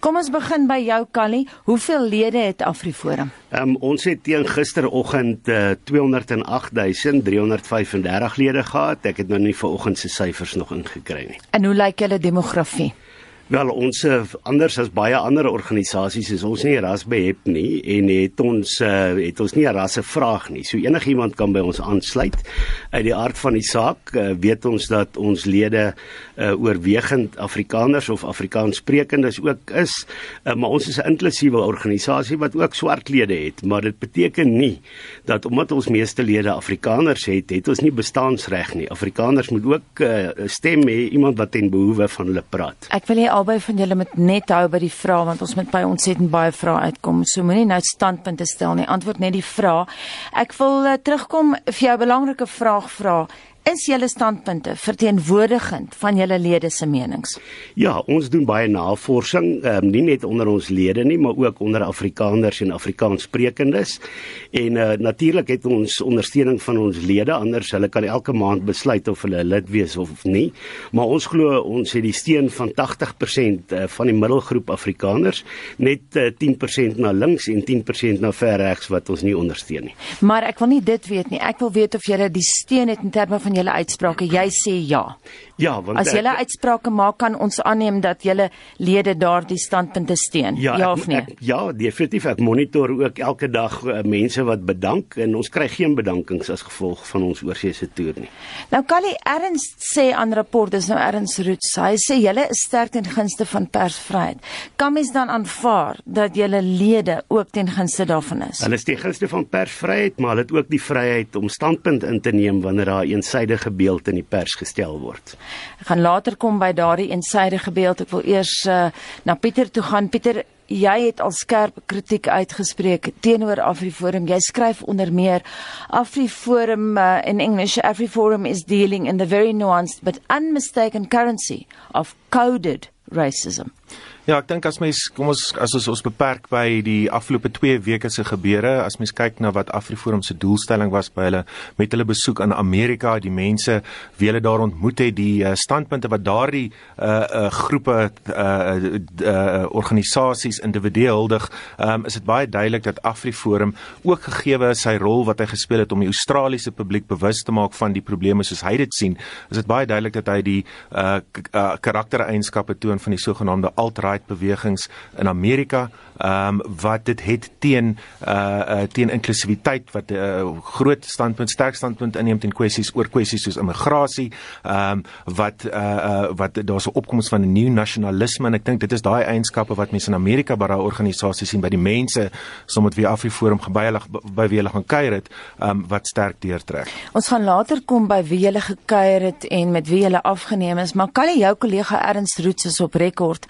Kom ons begin by jou Callie. Hoeveel lede het AfriForum? Um, ons het teen gisteroggend uh, 208335 lede gehad. Ek het nou nie vanoggend se syfers nog ingekry nie. En hoe lyk julle demografie? Wel ons eh, anders as baie ander organisasies is ons nie rasbehep nie en het ons uh, het ons nie 'n rasse vraag nie. So enigiemand kan by ons aansluit. Uit die aard van die saak uh, weet ons dat ons lede uh, oorwegend Afrikaners of Afrikaanssprekendes ook is, uh, maar ons is 'n inklusiewe organisasie wat ook swart lede het, maar dit beteken nie dat omdat ons meeste lede Afrikaners het, het ons nie bestaansreg nie. Afrikaners moet ook uh, stem hê iemand wat ten behoewe van hulle praat. Ek wil hê albei van julle moet net hou by die vraag want ons moet by ontsettend baie vrae uitkom. So moenie nou standpunte stel nie. Antwoord net die vraag. Ek wil uh, terugkom vir jou 'n belangrike vraag vra is julle standpunte verteenwoordigend van julle lede se menings? Ja, ons doen baie navorsing, um, nie net onder ons lede nie, maar ook onder Afrikaners en Afrikaanssprekendes. En uh, natuurlik het ons ondersteuning van ons lede, anders hulle kan elke maand besluit of hulle lid wees of nie. Maar ons glo ons het die steun van 80% uh, van die middelgroep Afrikaners, net uh, 10% na links en 10% na ver regs wat ons nie ondersteun nie. Maar ek wil nie dit weet nie. Ek wil weet of julle die steun het in terme van van julle uitsprake. Jy sê ja. Ja, want as julle uitsprake maak kan ons aanneem dat julle lede daardie standpunte steun. Ja, ja of nee? Ek, ja, definitief. Ek monitor ook elke dag uh, mense wat bedank en ons kry geen bedankings as gevolg van ons oorseese toer nie. Nou Callie Ernst sê aan rapport dis nou Ernst Roots. Hy sê julle is sterk ten gunste van persvryheid. Kan mens dan aanvaar dat julle lede ook ten gunste daarvan is? Hulle is ten gunste van persvryheid, maar hulle het ook die vryheid om standpunt in te neem wanneer daar 'n eensaidige beeld in die pers gestel word. Ek gaan later kom by daardie eensaidige beeld. Ek wil eers uh, na Pieter toe gaan. Pieter, jy het al skerp kritiek uitgespreek teenoor AfriForum. Jy skryf onder meer AfriForum uh, in English AfriForum is dealing in the very nuanced but unmistaken currency of coded racism. Ja, ek dink as mens kom ons as ons ons beperk by die afgelope 2 weke se gebeure, as mens kyk na wat Afriforum se doelstelling was by hulle met hulle besoek aan Amerika, die mense wie hulle daar ontmoet het, die uh, standpunte wat daardie uh uh groepe uh, uh, uh organisasies individueel huldig, um, is dit baie duidelik dat Afriforum ook gegeewe sy rol wat hy gespeel het om die Australiese publiek bewus te maak van die probleme soos hy dit sien, is dit baie duidelik dat hy die uh karaktereienskappe toon van die sogenaamde alt right bewegings in Amerika ehm um, wat dit het teen uh, uh teen inklusiwiteit wat 'n uh, groot standpunt sterk standpunt inneem teen kwessies oor kwessies soos immigrasie ehm um, wat uh, uh wat daar's 'n opkoms van 'n nuwe nasionalisme en ek dink dit is daai eienskappe wat mense in Amerika by daai organisasies sien by die mense sommer wie Afriforum by hulle by wie hulle gaan kuier het ehm um, wat sterk deurtrek. Ons gaan later kom by wie hulle gekuier het en met wie hulle afgeneem is, maar kan jy jou kollega Ernst Roots is op rekord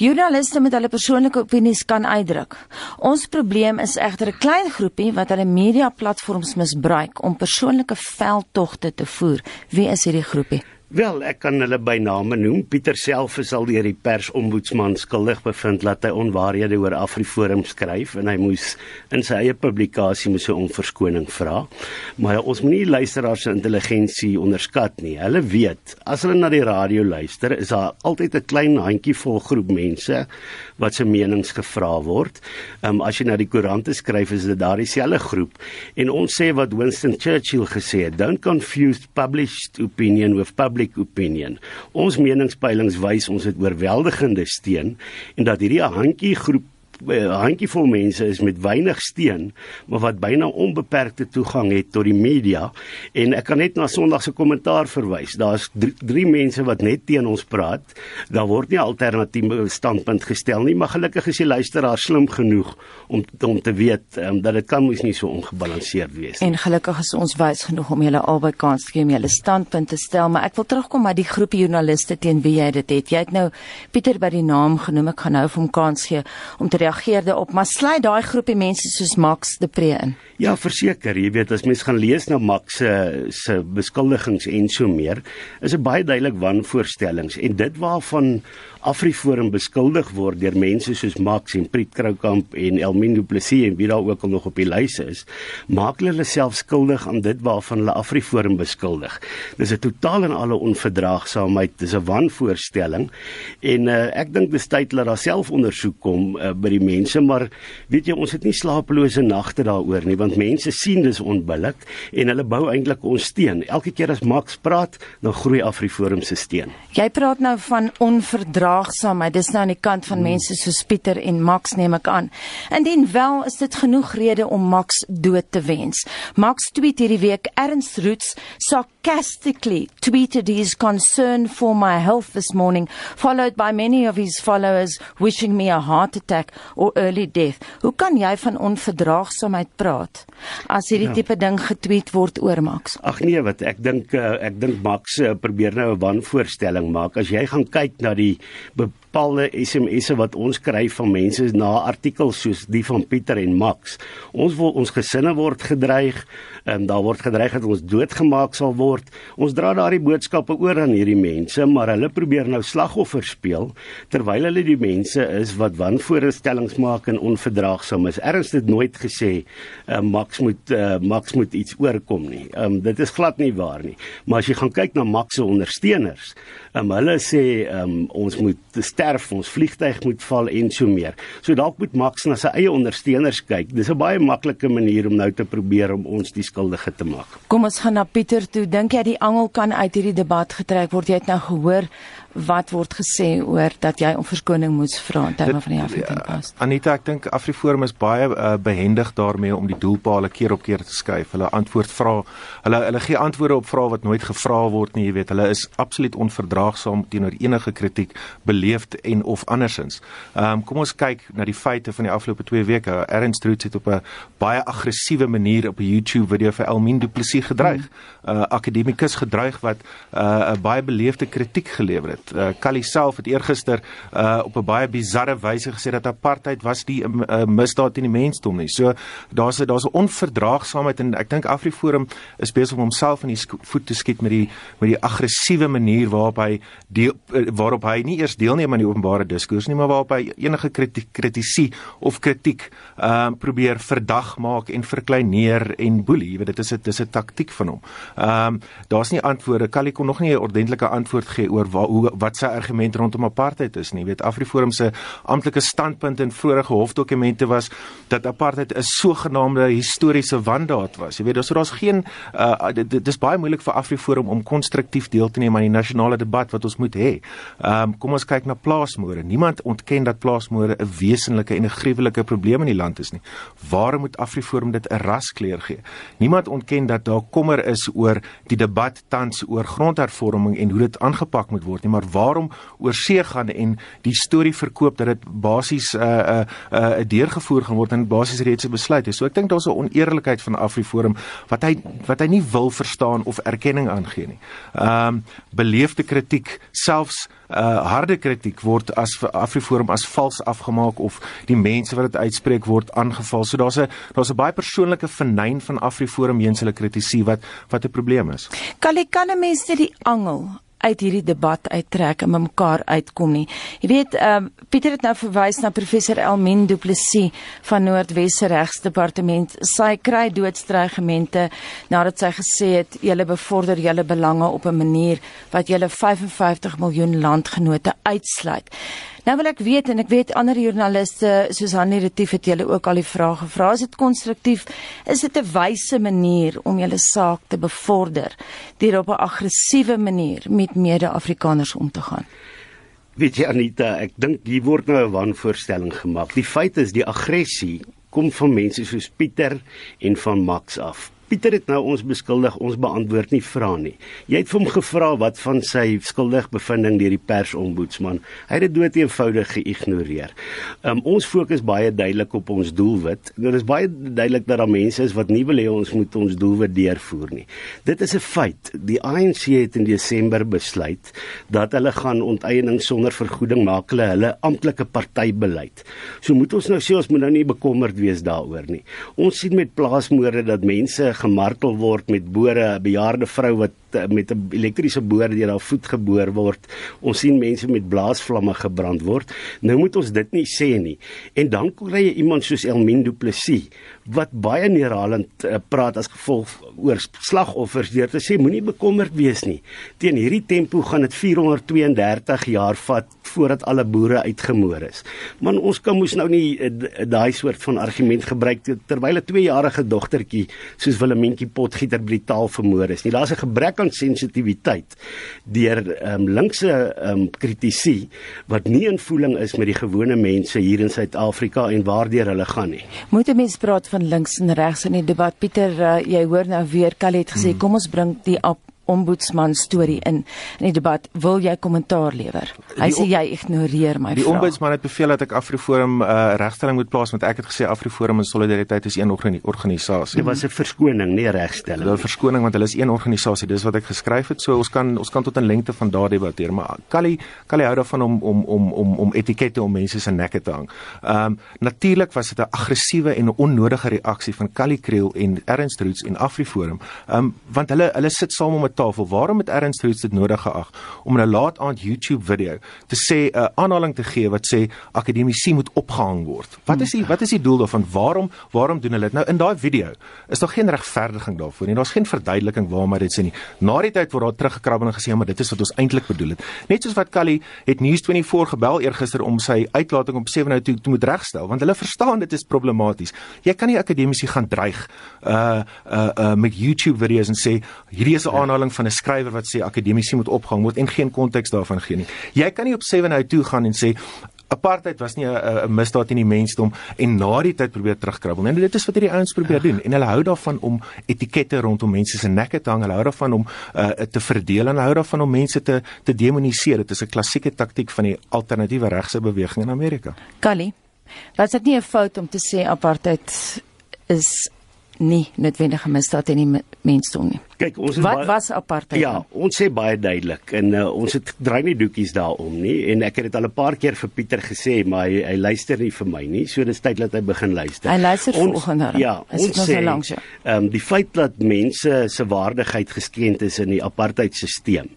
Joernaliste met hulle persoonlike opinies kan uitdruk. Ons probleem is egter 'n klein groepie wat hulle media platforms misbruik om persoonlike veldtogte te voer. Wie is hierdie groepie? Wel, ek kan hulle by name noem. Pieter self is al deur die persombudsman skuldig bevind dat hy onwaarhede oor Afriforum skryf en hy moes in sy eie publikasie moes 'n onverskoning vra. Maar ons moenie luisteraars se intelligensie onderskat nie. Hulle weet, as hulle na die radio luister, is daar altyd 'n klein handjievol groep mense wat se menings gevra word. Ehm um, as jy na die koerante skryf, is dit daardie selfde groep. En ons sê wat Winston Churchill gesê het, don't confuse published opinion with public public opinion. Ons meningspeilings wys ons het oorweldigende steun en dat hierdie handjie groep handjievol mense is met weinig steun, maar wat byna onbeperkte toegang het tot die media en ek kan net na Sondag se kommentaar verwys. Daar's drie, drie mense wat net teen ons praat. Daar word nie alternatiewe standpunt gestel nie, maar gelukkig is die luisteraar slim genoeg om om te weet um, dat dit kan mos nie so ongebalanseerd wees nie. En gelukkig is ons wys genoeg om julle albei kans te gee om julle standpunt te stel, maar ek wil terugkom by die groepie joernaliste teen wie jy dit het. Jy het nou Pieter by die naam genoem. Ek gaan nou vir hom kans gee om te reageer daarop, maar sluit daai groepie mense soos Max de Pre in. Ja, verseker, jy weet as mens gaan lees na Max se se beskuldigings en so meer, is dit baie duidelik wanvoorstellings en dit waarvan Afriforum beskuldig word deur mense soos Max en Piet Kroukamp en Elmien Du Plessis en wie daar ook al nog op die lys is, maak hulle self skuldig aan dit waarvan hulle Afriforum beskuldig. Dis 'n totaal en alle onverdraagsaamheid, dis 'n wanvoorstelling en uh, ek dink dis tyd dat daar selfondersoek kom uh, by die mense, maar weet jy, ons het nie slapelose nagte daaroor nie want mense sien dis onbillik en hulle bou eintlik ons steen. Elke keer as Max praat, dan groei Afriforum se steen. Jy praat nou van onverdraagsaamheid verdraagsaamheid. Dis nou aan die kant van hmm. mense soos Pieter en Max neem ek aan. Indien wel is dit genoeg rede om Max dood te wens. Max tweet hierdie week Ernst Roots sarcastically tweeted his concern for my health this morning followed by many of his followers wishing me a heart attack or early death. Hoe kan jy van onverdraagsaamheid praat as hierdie ja. tipe ding getweet word oor Max? Ag nee, wat ek dink eh, ek dink Max eh, probeer nou 'n wanvoorstelling maak. As jy gaan kyk na die bepaalde SMS'e wat ons kry van mense na artikels soos die van Pieter en Max. Ons wil ons gesinne word gedreig, en daar word gedreig dat ons doodgemaak sal word. Ons dra daardie boodskappe oor aan hierdie mense, maar hulle probeer nou slagoffer speel terwyl hulle die mense is wat wanvoorstellings maak en onverdraagsaam is. Erns het nooit gesê uh, Max moet uh, Max moet iets oorkom nie. Um, dit is glad nie waar nie. Maar as jy gaan kyk na Max se ondersteuners, um, hulle sê um, ons moet sterf, ons vliegtyg moet val en so meer. So dalk moet Max na sy eie ondersteuners kyk. Dis 'n baie maklike manier om nou te probeer om ons die skuldige te maak. Kom ons gaan na Pieter toe. Dink jy die angel kan uit hierdie debat getrek word? Jy het nou gehoor wat word gesê oor dat jy om verskoning moes vra in terme van die African Post. Ja, Anita, ek dink Afriforum is baie uh, behendig daarmee om die doelpale keer op keer te skuif. Hulle antwoord vra, hulle hulle gee antwoorde op vrae wat nooit gevra word nie, jy weet. Hulle is absoluut onverdraagsaam teenoor enige kritiek, beleefd en of andersins. Ehm um, kom ons kyk na die feite van die afgelope 2 weke. Ernst Roots het op 'n baie aggressiewe manier op 'n YouTube video vir Elmien Du Plessis gedreig. 'n hmm. uh, Akademikus gedreig wat uh, 'n uh, baie beleefde kritiek gelewer het het. Uh, Kali self het eergister uh, op 'n baie bizarre wyse gesê dat apartheid was die uh, misdaad teen die mensdom nie. So daar's daar's 'n onverdraagsaamheid en ek dink Afriforum is besig om homself in die voet te skiet met die met die aggressiewe manier waarop hy die waarop hy nie eers deelneem aan die openbare diskurs nie, maar waarop hy enige kritisie of kritiek ehm uh, probeer verdag maak en verkleineer en boelie. Jy weet dit is 'n dis 'n taktik van hom. Ehm um, daar's nie antwoorde. Kali kon nog nie 'n ordentlike antwoord gee oor waar hoe wat sy argument rondom apartheid is nie. Jy weet Afriforum se amptelike standpunt in vorige hofdokumente was dat apartheid 'n sogenaamde historiese wandaad was. Jy weet daar's daar's geen uh, dit is baie moeilik vir Afriforum om konstruktief deel te neem aan die nasionale debat wat ons moet hê. Ehm um, kom ons kyk na plaasmoorde. Niemand ontken dat plaasmoorde 'n wesenlike en 'n gruwelike probleem in die land is nie. Waarom moet Afriforum dit 'n raskleur gee? Niemand ontken dat daar kommer is oor die debat tans oor grondhervorming en hoe dit aangepak moet word nie, maar waarom oor see gaan en die storie verkoop dat dit basies 'n uh, 'n uh, 'n uh, deurgevoer gaan word en basies reeds 'n besluit is. So ek dink daar's 'n oneerlikheid van Afriforum wat hy wat hy nie wil verstaan of erkenning aangee nie. Ehm um, beleefde kritiek selfs uh harde kritiek word as Afriforum as vals afgemaak of die mense wat dit uitspreek word aangeval. So daar's 'n daar's 'n baie persoonlike vernyn van Afriforum eens hulle kritisie wat wat 'n probleem is. Kan jy kan mense die angel uit hierdie debat uittrek en mekaar uitkom nie. Jy weet, ehm uh, Pieter het nou verwys na professor Elmin Du Plessis van Noordwes Regsdepartement. Sy kry doodstrygemente nadat sy gesê het julle bevorder julle belange op 'n manier wat julle 55 miljoen landgenote uitsluit. Nou wil ek weet en ek weet ander joernaliste soos Hanni Retief het julle ook al die vrae gevra. Is dit konstruktief? Is dit 'n wyse manier om julle saak te bevorder deur op 'n aggressiewe manier met mede-Afrikaners om te gaan? Weet jy Anita, ek dink hier word nou 'n wanvoorstelling gemaak. Die feit is die aggressie kom van mense soos Pieter en van Max af Pieter het nou ons beskuldig, ons beantwoord nie vra nie. Jy het vir hom gevra wat van sy skuldig bevinding deur die persombudsman. Hy het dit dood eenvoudig geïgnoreer. Um, ons fokus baie duidelik op ons doelwit. Dit is baie duidelik dat daar mense is wat nie wil hê ons moet ons doelwit deurvoer nie. Dit is 'n feit. Die ANC het in Desember besluit dat hulle gaan onteiening sonder vergoeding maak hulle hulle amptelike partybeleid. So moet ons nou sê ons moet nou nie bekommerd wees daaroor nie. Ons sien met plaasmoorde dat mense gemartel word met bore, 'n bejaarde vrou wat met 'n elektriese boor deur haar voet geboor word. Ons sien mense met blaasvlamme gebrand word. Nou moet ons dit nie sê nie. En dan kry jy iemand soos Elmin Du Plessis wat baie neerhalend uh, praat as gevolg oor slagoffers deur te sê moenie bekommerd wees nie. Teen hierdie tempo gaan dit 432 jaar vat voordat alle boere uitgemoor is. Man ons kan mos nou nie uh, daai soort van argument gebruik terwyl 'n 2-jarige dogtertjie soos Willemientjie Potgieter brutaal vermoor is nie. Daar's 'n gebrek aan sensitiwiteit deur ehm um, linkse ehm um, kritici wat nie in voeling is met die gewone mense hier in Suid-Afrika en waardeur hulle gaan nie. Moet 'n mens praat van links en regs in die debat Pieter uh, jy hoor nou weer Kalet gesê hmm. kom ons bring die ombudsman storie in in die debat. Wil jy kommentaar lewer? Hy sê jy ignoreer my vraag. Die ombudsman het beveel dat ek Afriforum 'n uh, regstelling moet plaas want ek het gesê Afriforum en Solidariteit is een organisasie. Dit was 'n verskoning, nie regstelling. Dit was 'n verskoning want hulle is een organisasie. Dis wat ek geskryf het. So ons kan ons kan tot 'n lengte van daardie debatteer, maar Kali Kali hou daarvan om om om om om etikette om mense se nekke te hang. Ehm um, natuurlik was dit 'n aggressiewe en 'n onnodige reaksie van Kali Kriel en Ernst Roots en Afriforum. Ehm um, want hulle hulle sit saam om 'n tafel. Waarom het Ernst Roots dit nodig geag om in 'n laat aand YouTube video te sê 'n uh, aanhaling te gee wat sê akademici moet opgehang word? Wat is die wat is die doel daarvan? Waarom waarom doen hulle dit? Nou in daai video is daar geen regverdiging daarvoor nie. Daar's geen verduideliking waarom hy dit sê nie. Na die tyd word daar teruggekrabbel en gesê ja, maar dit is wat ons eintlik bedoel het. Net soos wat Kali het News24 gebel eergister om sy uitlating op 7 nou toe te moet regstel want hulle verstaan dit is problematies. Jy kan nie akademici gaan dreig uh uh, uh met YouTube video's en sê hierdie is 'n aanhaling van 'n skrywer wat sê akademici moet opgehang word en geen konteks daarvan gee nie. Jy kan nie op 7 nou toe gaan en sê apartheid was nie 'n misdaad in die mensdom en na die tyd probeer terugkrabbel. En dit is wat hierdie ouens probeer doen en hulle hou daarvan om etikette rondom mense se nekke te hang. Hulle hou daarvan om uh, te verdeel en hou daarvan om mense te te demoniseer. Dit is 'n klassieke taktik van die alternatiewe regse beweging in Amerika. Kali, was dit nie 'n fout om te sê apartheid is nie noodwendige misdaad in die mensdom nie? Kyk, ons is Wat baie, was apartheid? Ja, ons sê baie duidelik en uh, ons het draai nie doekies daaroor nie en ek het dit al 'n paar keer vir Pieter gesê, maar hy, hy luister nie vir my nie. So dis tyd dat hy begin luister. Hy luister volgende. Ja, ons sê ehm um, die feit dat mense se waardigheid geskend is in die apartheidstelsel.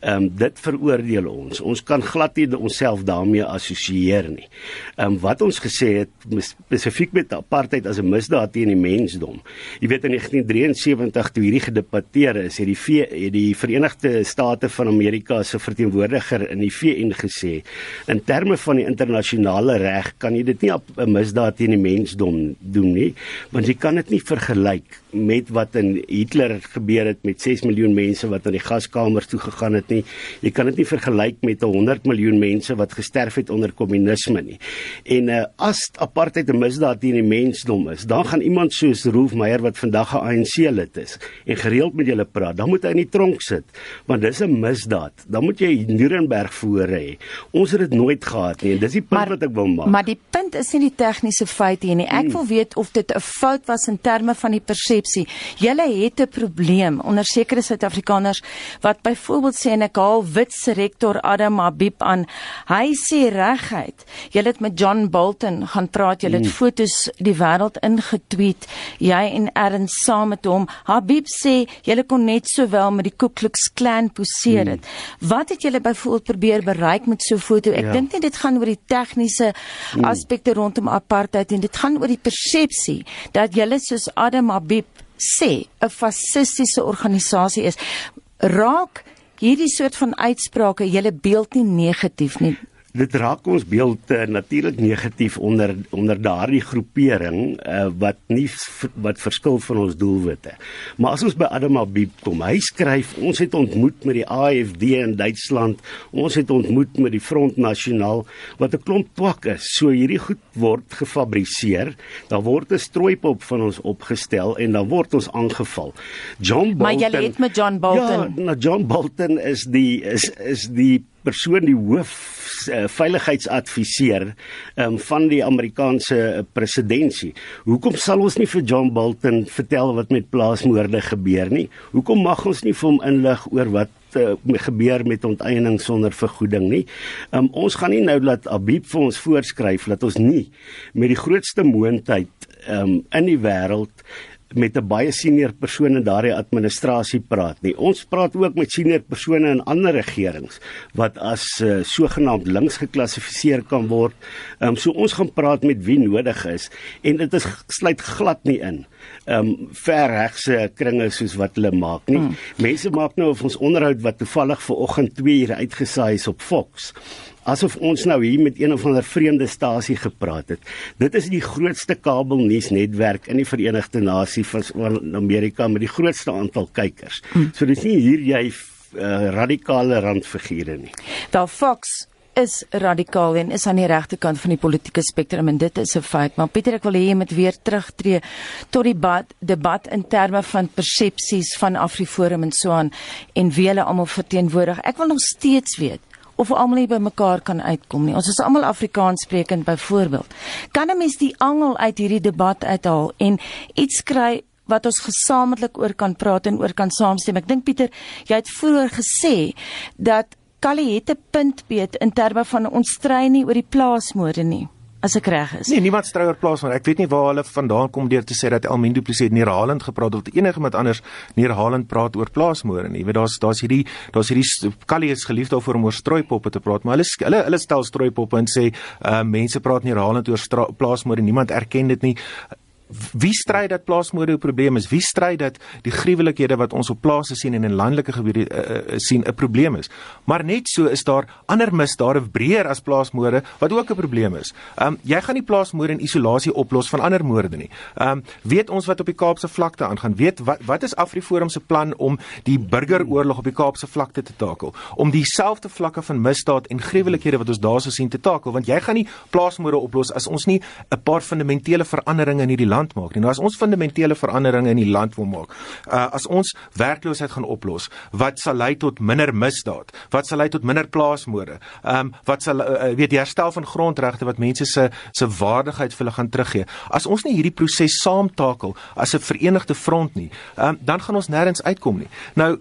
Ehm um, dit veroordeel ons. Ons kan glad nie onsself daarmee assosieer nie. Ehm um, wat ons gesê het spesifiek met apartheid as 'n misdaad teen die mensdom. Jy weet in 1973 toe hierdie gedebat debatteer is, het die v, het die Verenigde State van Amerika se verteenwoordiger in die VN gesê, in terme van die internasionale reg kan jy dit nie 'n misdaad teen die mensdom doen nie, want jy kan dit nie vergelyk met wat in Hitler gebeur het met 6 miljoen mense wat aan die gaskamers toe gegaan het nie. Jy kan dit nie vergelyk met 100 miljoen mense wat gesterf het onder kommunisme nie. En uh, as apartheid 'n misdaad teen die mensdom is, dan gaan iemand soos Rolf Meyer wat vandag 'n ANC lid is en gereeld met julle praat, dan moet hy in die tronk sit, want dis 'n misdaad. Dan moet jy Nuremberg voor hê. Ons het dit nooit gehad nie en dis die punt maar, wat ek wil maak. Maar die punt is nie die tegniese feite nie. Ek hmm. wil weet of dit 'n fout was in terme van die persepsie. Julle het 'n probleem onder sekere Suid-Afrikaners wat byvoorbeeld sê en ek haal witse rektor Adam Habib aan. Hy sê reguit. Julle het met John Bolton gaan praat. Julle het hmm. fotos die wêreld ingetweet. Jy en Ernst saam met hom. Habib sê julle kon net sowel met die Ku Klux Klan poseer het. Hmm. Wat het julle byvoorbeeld probeer bereik met so 'n foto? Ek ja. dink nie dit gaan oor die tegniese hmm. aspekte rondom apartheid en dit gaan oor die persepsie dat julle soos Adam Habib sê 'n fasistiese organisasie is. Raak hierdie soort van uitsprake julle beeld nie negatief nie? Dit raak ons beeld uh, natuurlik negatief onder onder daardie groepering uh, wat nie wat verskil van ons doelwitte. Maar as ons by Adam Habib kom, hy skryf ons het ontmoet met die AFD in Duitsland, ons het ontmoet met die Front Nasionaal wat 'n klomp twak is. So hierdie goed word gefabriseer, daar word 'n strooipop van ons opgestel en dan word ons aangeval. John Bolton Maar jy het met John Bolton. Ja, nou John Bolton is die is is die persoon die hoof uh, veiligheidsadviseur um, van die Amerikaanse presidentskap. Hoekom sal ons nie vir John Bolton vertel wat met plaasmoorde gebeur nie? Hoekom mag ons nie vir hom inlig oor wat uh, gebeur met onteiening sonder vergoeding nie? Um, ons gaan nie nou laat Abib vir ons voorskryf dat ons nie met die grootste moondheid um, in die wêreld met 'n baie senior persoon in daardie administrasie praat nie. Ons praat ook met senior persone in ander regerings wat as uh, sogenaamd links geklassifiseer kan word. Ehm um, so ons gaan praat met wie nodig is en dit is sluit glad nie in. Ehm um, verregse kringe soos wat hulle maak nie. Hmm. Mense maak nou of ons onderhoud wat toevallig ver oggend 2 ure uitgesaai is op Fox asof ons nou hier met een of ander vreemde stasie gepraat het. Dit is die grootste kabelnuusnetwerk in die Verenigde Nasies van Amerika met die grootste aantal kykers. Hmm. So dis nie hier jy uh, radikale randfigure nie. Wel Fox is radikaal en is aan die regte kant van die politieke spektrum en dit is 'n feit. Maar Pieter, ek wil hê jy moet weer terugtreë tot die debat, debat in terme van persepsies van Afriforum en so aan en wie hulle almal verteenwoordig. Ek wil nog steeds weet of almal nie by mekaar kan uitkom nie. Ons is almal Afrikaans sprekend byvoorbeeld. Kan 'n mens die angel uit hierdie debat uithaal en iets kry wat ons gesamentlik oor kan praat en oor kan saamstem? Ek dink Pieter, jy het vroeër gesê dat Kali het 'n punt beet in terme van ons stry nie oor die plaasmoorde nie as ek reg is. Nee, niemand stry oor plaas maar ek weet nie waar hulle vandaan kom deur te sê dat Elmin Du Plessis nie herhalend gepraat het of enige iemand anders nie herhalend praat oor plaasmoorde nie. Jy weet daar's daar's hierdie daar's hierdie Callie is geliefd daarvoor om oor strooipoppe te praat, maar hulle hulle hulle stel strooipoppe en sê uh mense praat nie herhalend oor plaasmoorde niemand erken dit nie wie stry dat plaasmoorde 'n probleem is? Wie stry dat die gruwelikhede wat ons op plase sien en in landelike gebiede uh, sien 'n probleem is? Maar net so is daar ander misdade breër as plaasmoorde wat ook 'n probleem is. Ehm um, jy gaan nie plaasmoorde in isolasie oplos van ander moorde nie. Ehm um, weet ons wat op die Kaapse vlakte aangaan? Weet wat wat is Afriforum se plan om die burgeroorlog op die Kaapse vlakte te takel? Om dieselfde vlakke van misdaad en gruwelikhede wat ons daarso sien te takel? Want jy gaan nie plaasmoorde oplos as ons nie 'n paar fundamentele veranderinge in hierdie land maak nie. Nou as ons fundamentele veranderinge in die land wil maak, uh, as ons werkloosheid gaan oplos, wat sal lei tot minder misdaad? Wat sal lei tot minder plaasmoorde? Ehm um, wat sal uh, weet die herstel van grondregte wat mense se se waardigheid vir hulle gaan teruggee? As ons nie hierdie proses saamtakel as 'n verenigde front nie, ehm um, dan gaan ons nêrens uitkom nie. Nou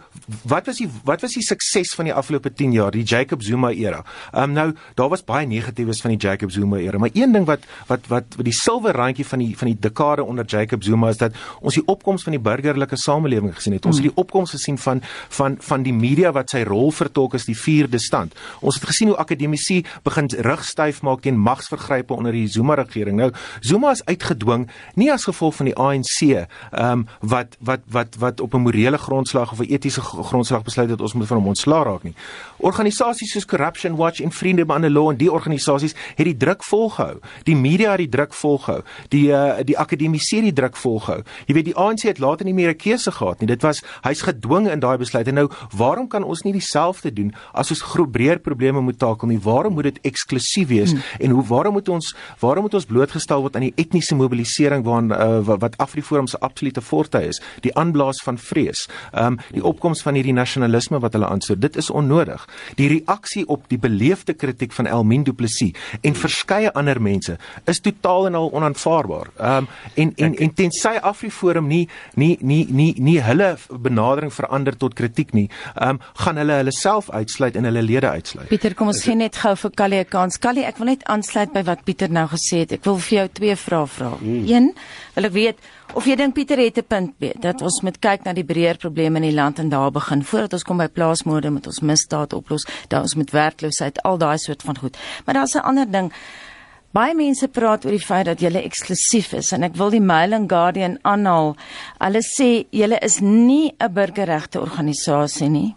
wat was die wat was die sukses van die afgelope 10 jaar, die Jacob Zuma era? Ehm um, nou daar was baie negatiefs van die Jacob Zuma era, maar een ding wat wat wat, wat die silwer randjie van die van die dekade onder Jacob Zuma is dat ons die opkoms van die burgerlike samelewing gesien het. Ons het die hmm. opkoms gesien van van van die media wat sy rol vertolk as die vierde stand. Ons het gesien hoe akademici begin rugstyf maak teen magsvergrype onder die Zuma regering. Nou Zuma is uitgedwing nie as gevolg van die ANC ehm um, wat wat wat wat op 'n morele grondslag of 'n etiese grondslag besluit het ons moet van hom ontslaa raak nie. Organisasies soos Corruption Watch en Vriende van die Law en die organisasies het die druk volgehou. Die media het die druk volgehou. Die uh, die akademie die druk volgehou. Jy weet die ANC het later nie meer 'n keuse gehad nie. Dit was hy's gedwing in daai besluit. En nou, waarom kan ons nie dieselfde doen as ons groot breër probleme moet takel nie? Waarom moet dit eksklusief wees? Hmm. En hoe waarom moet ons waarom moet ons blootgestel word aan die etniese mobilisering waaraan uh, wat, wat Afriforum se absolute forte is? Die aanblaas van vrees. Ehm um, die opkoms van hierdie nasionalisme wat hulle aansoek. Dit is onnodig. Die reaksie op die beleefde kritiek van Elmin Du Plessis en verskeie ander mense is totaal en al onaanvaarbaar. Ehm um, en en en tensy Afriforum nie nie nie nie nie hulle benadering verander tot kritiek nie, ehm um, gaan hulle hulle self uitsluit en hulle lede uitsluit. Pieter, kom ons gee net gou vir Callie 'n kans. Callie, ek wil net aansluit by wat Pieter nou gesê het. Ek wil vir jou twee vrae vra. Hmm. Een, wil ek weet of jy dink Pieter het 'n punt be dat ons moet kyk na die breër probleme in die land en daar begin voordat ons kom by plaasmoorde met ons misdaad oplos, daar ons met werkloosheid, al daai soort van goed. Maar daar's 'n ander ding. Baie mense praat oor die feit dat julle eksklusief is en ek wil die Mail and Guardian aanhaal. Hulle sê julle is nie 'n burgerregte organisasie nie.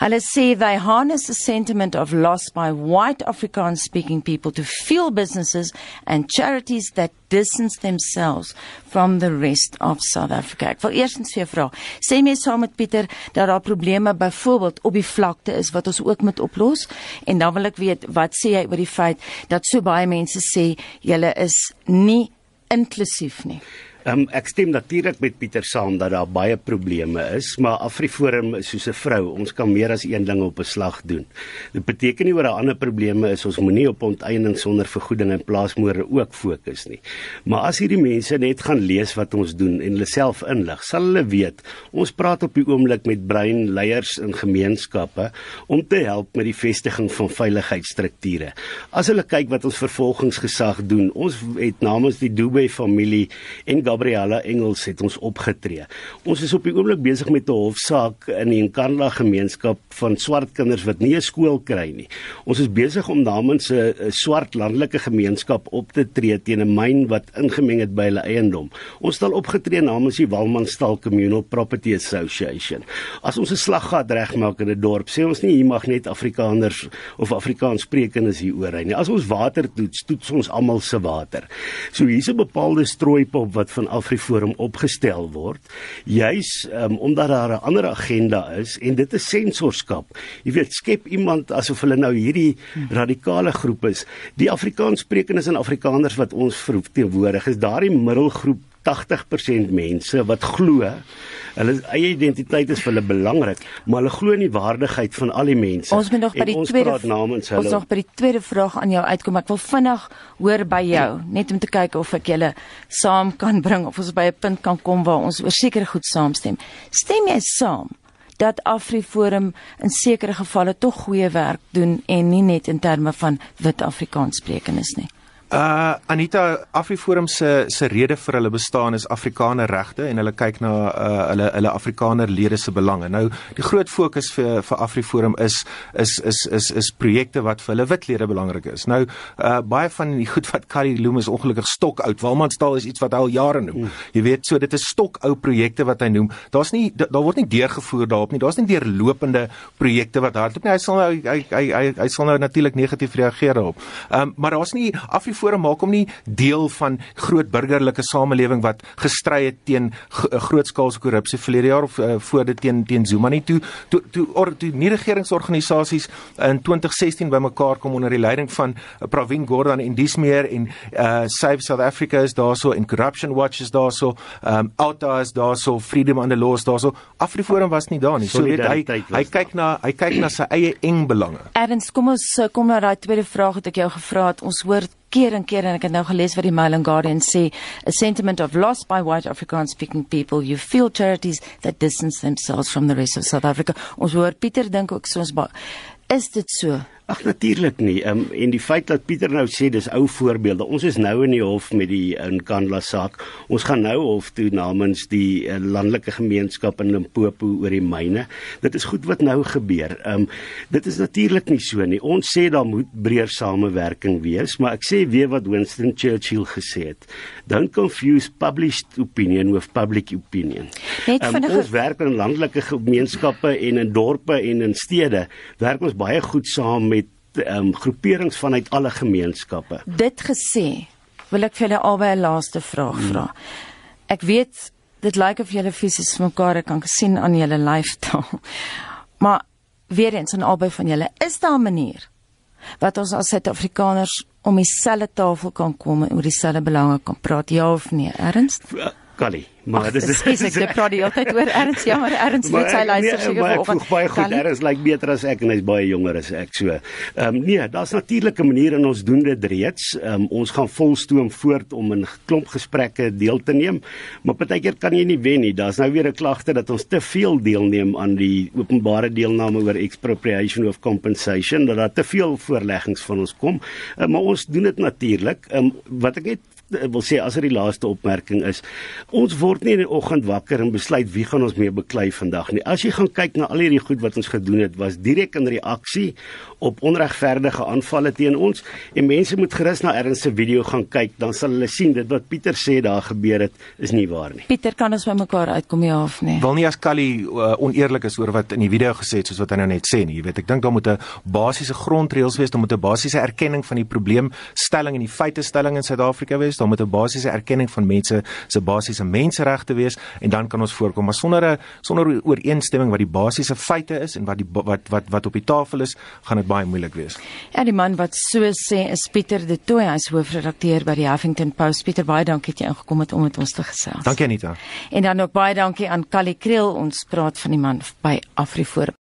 Hulle sê they harness the sentiment of loss by white Afrikaans speaking people to fuel businesses and charities that distance themselves from the rest of South Africa. Ek wil eerstens vir jou vra, sê my saam met Pieter dat daar probleme byvoorbeeld op die vlakte is wat ons ook moet oplos en dan wil ek weet wat sê jy oor die feit dat so baie mense sê julle is nie inklusief nie. Um, ek stem natuurlik met Pieter saam dat daar baie probleme is, maar Afriforum is soos 'n vrou, ons kan meer as een ding op 'n slag doen. Dit beteken nie oor 'n ander probleme is ons moenie op onteiening sonder vergoeding en plaasmoorde ook fokus nie. Maar as hierdie mense net gaan lees wat ons doen en hulle self inlig, sal hulle weet ons praat op die oomblik met breinleiers in gemeenskappe om te help met die vestiging van veiligheidsstrukture. As hulle kyk wat ons vervolgingsgesag doen, ons het namens die Dube familie en Gabriella Engels het ons opgetree. Ons is op die oomblik besig met 'n hofsaak in die Nkandla gemeenskap van swart kinders wat nie 'n skool kry nie. Ons is besig om namens 'n swart landelike gemeenskap op te tree teen 'n myn wat ingemeng het by hulle eiendom. Ons al opgetree namens die Walmanstal Communal Property Association. As ons 'n slaggat regmaak in 'n dorp, sê ons nie hier mag net Afrikaners of Afrikaanssprekendes hier oor ry nie. As ons water toets, toets ons almal se water. So hier's 'n bepaalde strooipop wat van Afriforum opgestel word, juis um, omdat daar 'n ander agenda is en dit is sensorskap. Jy weet, skep iemand asof hulle nou hierdie radikale groep is. Die Afrikaanssprekendes en Afrikaners wat ons verteenwoordig is daardie middelgroep 80% mense wat glo hulle eie identiteit is vir hulle belangrik, maar hulle glo in die waardigheid van al die mense. Ons moet nog by die tweede namens hulle. Ons nog by die tweede vraag aan jou uitkom. Ek wil vinnig hoor by jou, net om te kyk of ek julle saam kan bring of ons by 'n punt kan kom waar ons oor sekere goed saamstem. Stem jy saam? dat Afriforum in sekere gevalle tog goeie werk doen en nie net in terme van wit Afrikaans sprekendes nie. Uh Anita Afriforum se se rede vir hulle bestaan is Afrikaner regte en hulle kyk na uh hulle hulle Afrikaner lede se belange. Nou die groot fokus vir vir Afriforum is is is is is projekte wat vir hulle wit lede belangrik is. Nou uh baie van die goed wat Carrie Loom is ongelukkig stok oud. Walmanstal is iets wat hy al jare noem. Mm. Jy weet, so dit is stok ou projekte wat hy noem. Daar's nie daar word nie deurgevoer daarop nie. Daar's nie deurlopende projekte wat hardloop nie. Hy sal nou hy hy hy, hy sal nou natuurlik negatief reageer daarop. Ehm um, maar daar's nie Afriforum Afriforum maak hom nie deel van groot burgerlike samelewing wat gestry het teen eh, grootskaalse korrupsie verlede jaar of uh, voor dit teen teen Zuma nie. Toe toe toe, or, toe nie regeringsorganisasies in 2016 bymekaar kom onder die leiding van uh, Pravin Gordhan en dis meer en uh, Save South Africa is daarso en Corruption Watch is daarso um, Alta is daarso Freedom on the Law is daarso. Afriforum was nie daar nie. So weet hy hy kyk na hy kyk na sy eie eng belange. Ernst kom ons kom na daai tweede vraag wat ek jou gevra het. Ons hoor keer en keer en ek het nou gelees wat die Mail and Guardian sê a sentiment of loss by white afrikaans speaking people. You feel charities that distance themselves from the rest of South Africa. Ons hoor Pieter dink ook soos is dit so Ag natuurlik nie. Ehm um, en die feit dat Pieter nou sê dis ou voorbeelde. Ons is nou in die hof met die Inkandla saak. Ons gaan nou hof toe namens die uh, landelike gemeenskap in Limpopo oor die myne. Dit is goed wat nou gebeur. Ehm um, dit is natuurlik nie so nie. Ons sê daar moet breër samewerking wees, maar ek sê weer wat Winston Churchill gesê het. Don't confuse published opinion with public opinion. Net um, ons werk in landelike gemeenskappe en in dorpe en in stede werk ons baie goed saam met um, groeperings vanuit alle gemeenskappe. Dit gesê, wil ek vir julle albei 'n laaste vraag hmm. vra. Ek weet dit lyk of julle fisies mekaar kan sien aan julle lyfstaal. Maar weer eens aan albei van julle, is daar 'n manier wat ons as Suid-Afrikaners om dieselfde tafel kan kom en oor dieselfde belange kan praat, ja of nee? Erns? Callie Maar dis is ek sê praat die hele tyd oor Erns, ja, maar Erns weet sy luister nee, seker vanoggend. Baie goed, Erns lyk beter as ek en hy's baie jonger as ek so. Ehm um, nee, daar's natuurlike maniere en ons doen dit reeds. Ehm um, ons gaan volstoom voort om in klomp gesprekke deel te neem, maar partykeer kan jy nie wen nie. Daar's nou weer 'n klagte dat ons te veel deelneem aan die openbare deelname oor expropriation of compensation, dat daar te veel voorleggings van ons kom. Um, maar ons doen dit natuurlik. Ehm um, wat ek net wil sê as dit die laaste opmerking is, ons word nie in die oggend wakker en besluit wie gaan ons mee beklei vandag nie. As jy gaan kyk na al hierdie goed wat ons gedoen het, was direk in reaksie op onregverdige aanvalle teen ons en mense moet gerus na Ernst se video gaan kyk, dan sal hulle sien dit wat Pieter sê daar gebeur het is nie waar nie. Pieter kan ons by mekaar uitkom ja of nee? Wil nie as Kali uh, oneerlik is oor wat in die video gesê het soos wat hy nou net sê nie. Jy weet, ek dink daar moet 'n basiese grondreëls wees, daar moet 'n basiese erkenning van die probleemstelling en die feitestelling in Suid-Afrika wees, daar moet 'n basiese erkenning van mense se basiese menseregte wees en dan kan ons voorkom. Maar sonder 'n sonder ooreenstemming wat die basiese feite is en wat die wat wat wat op die tafel is, gaan dit baie moeilik wees. Ja, die man wat so sê is Pieter De Tooy, hy's hoofredakteur by die Huffington Post. Pieter, baie dankie dat jy ingekom het om met ons te gesels. Dankie Anita. En dan ook baie dankie aan Callie Kriel, ons praat van die man by Afriforum.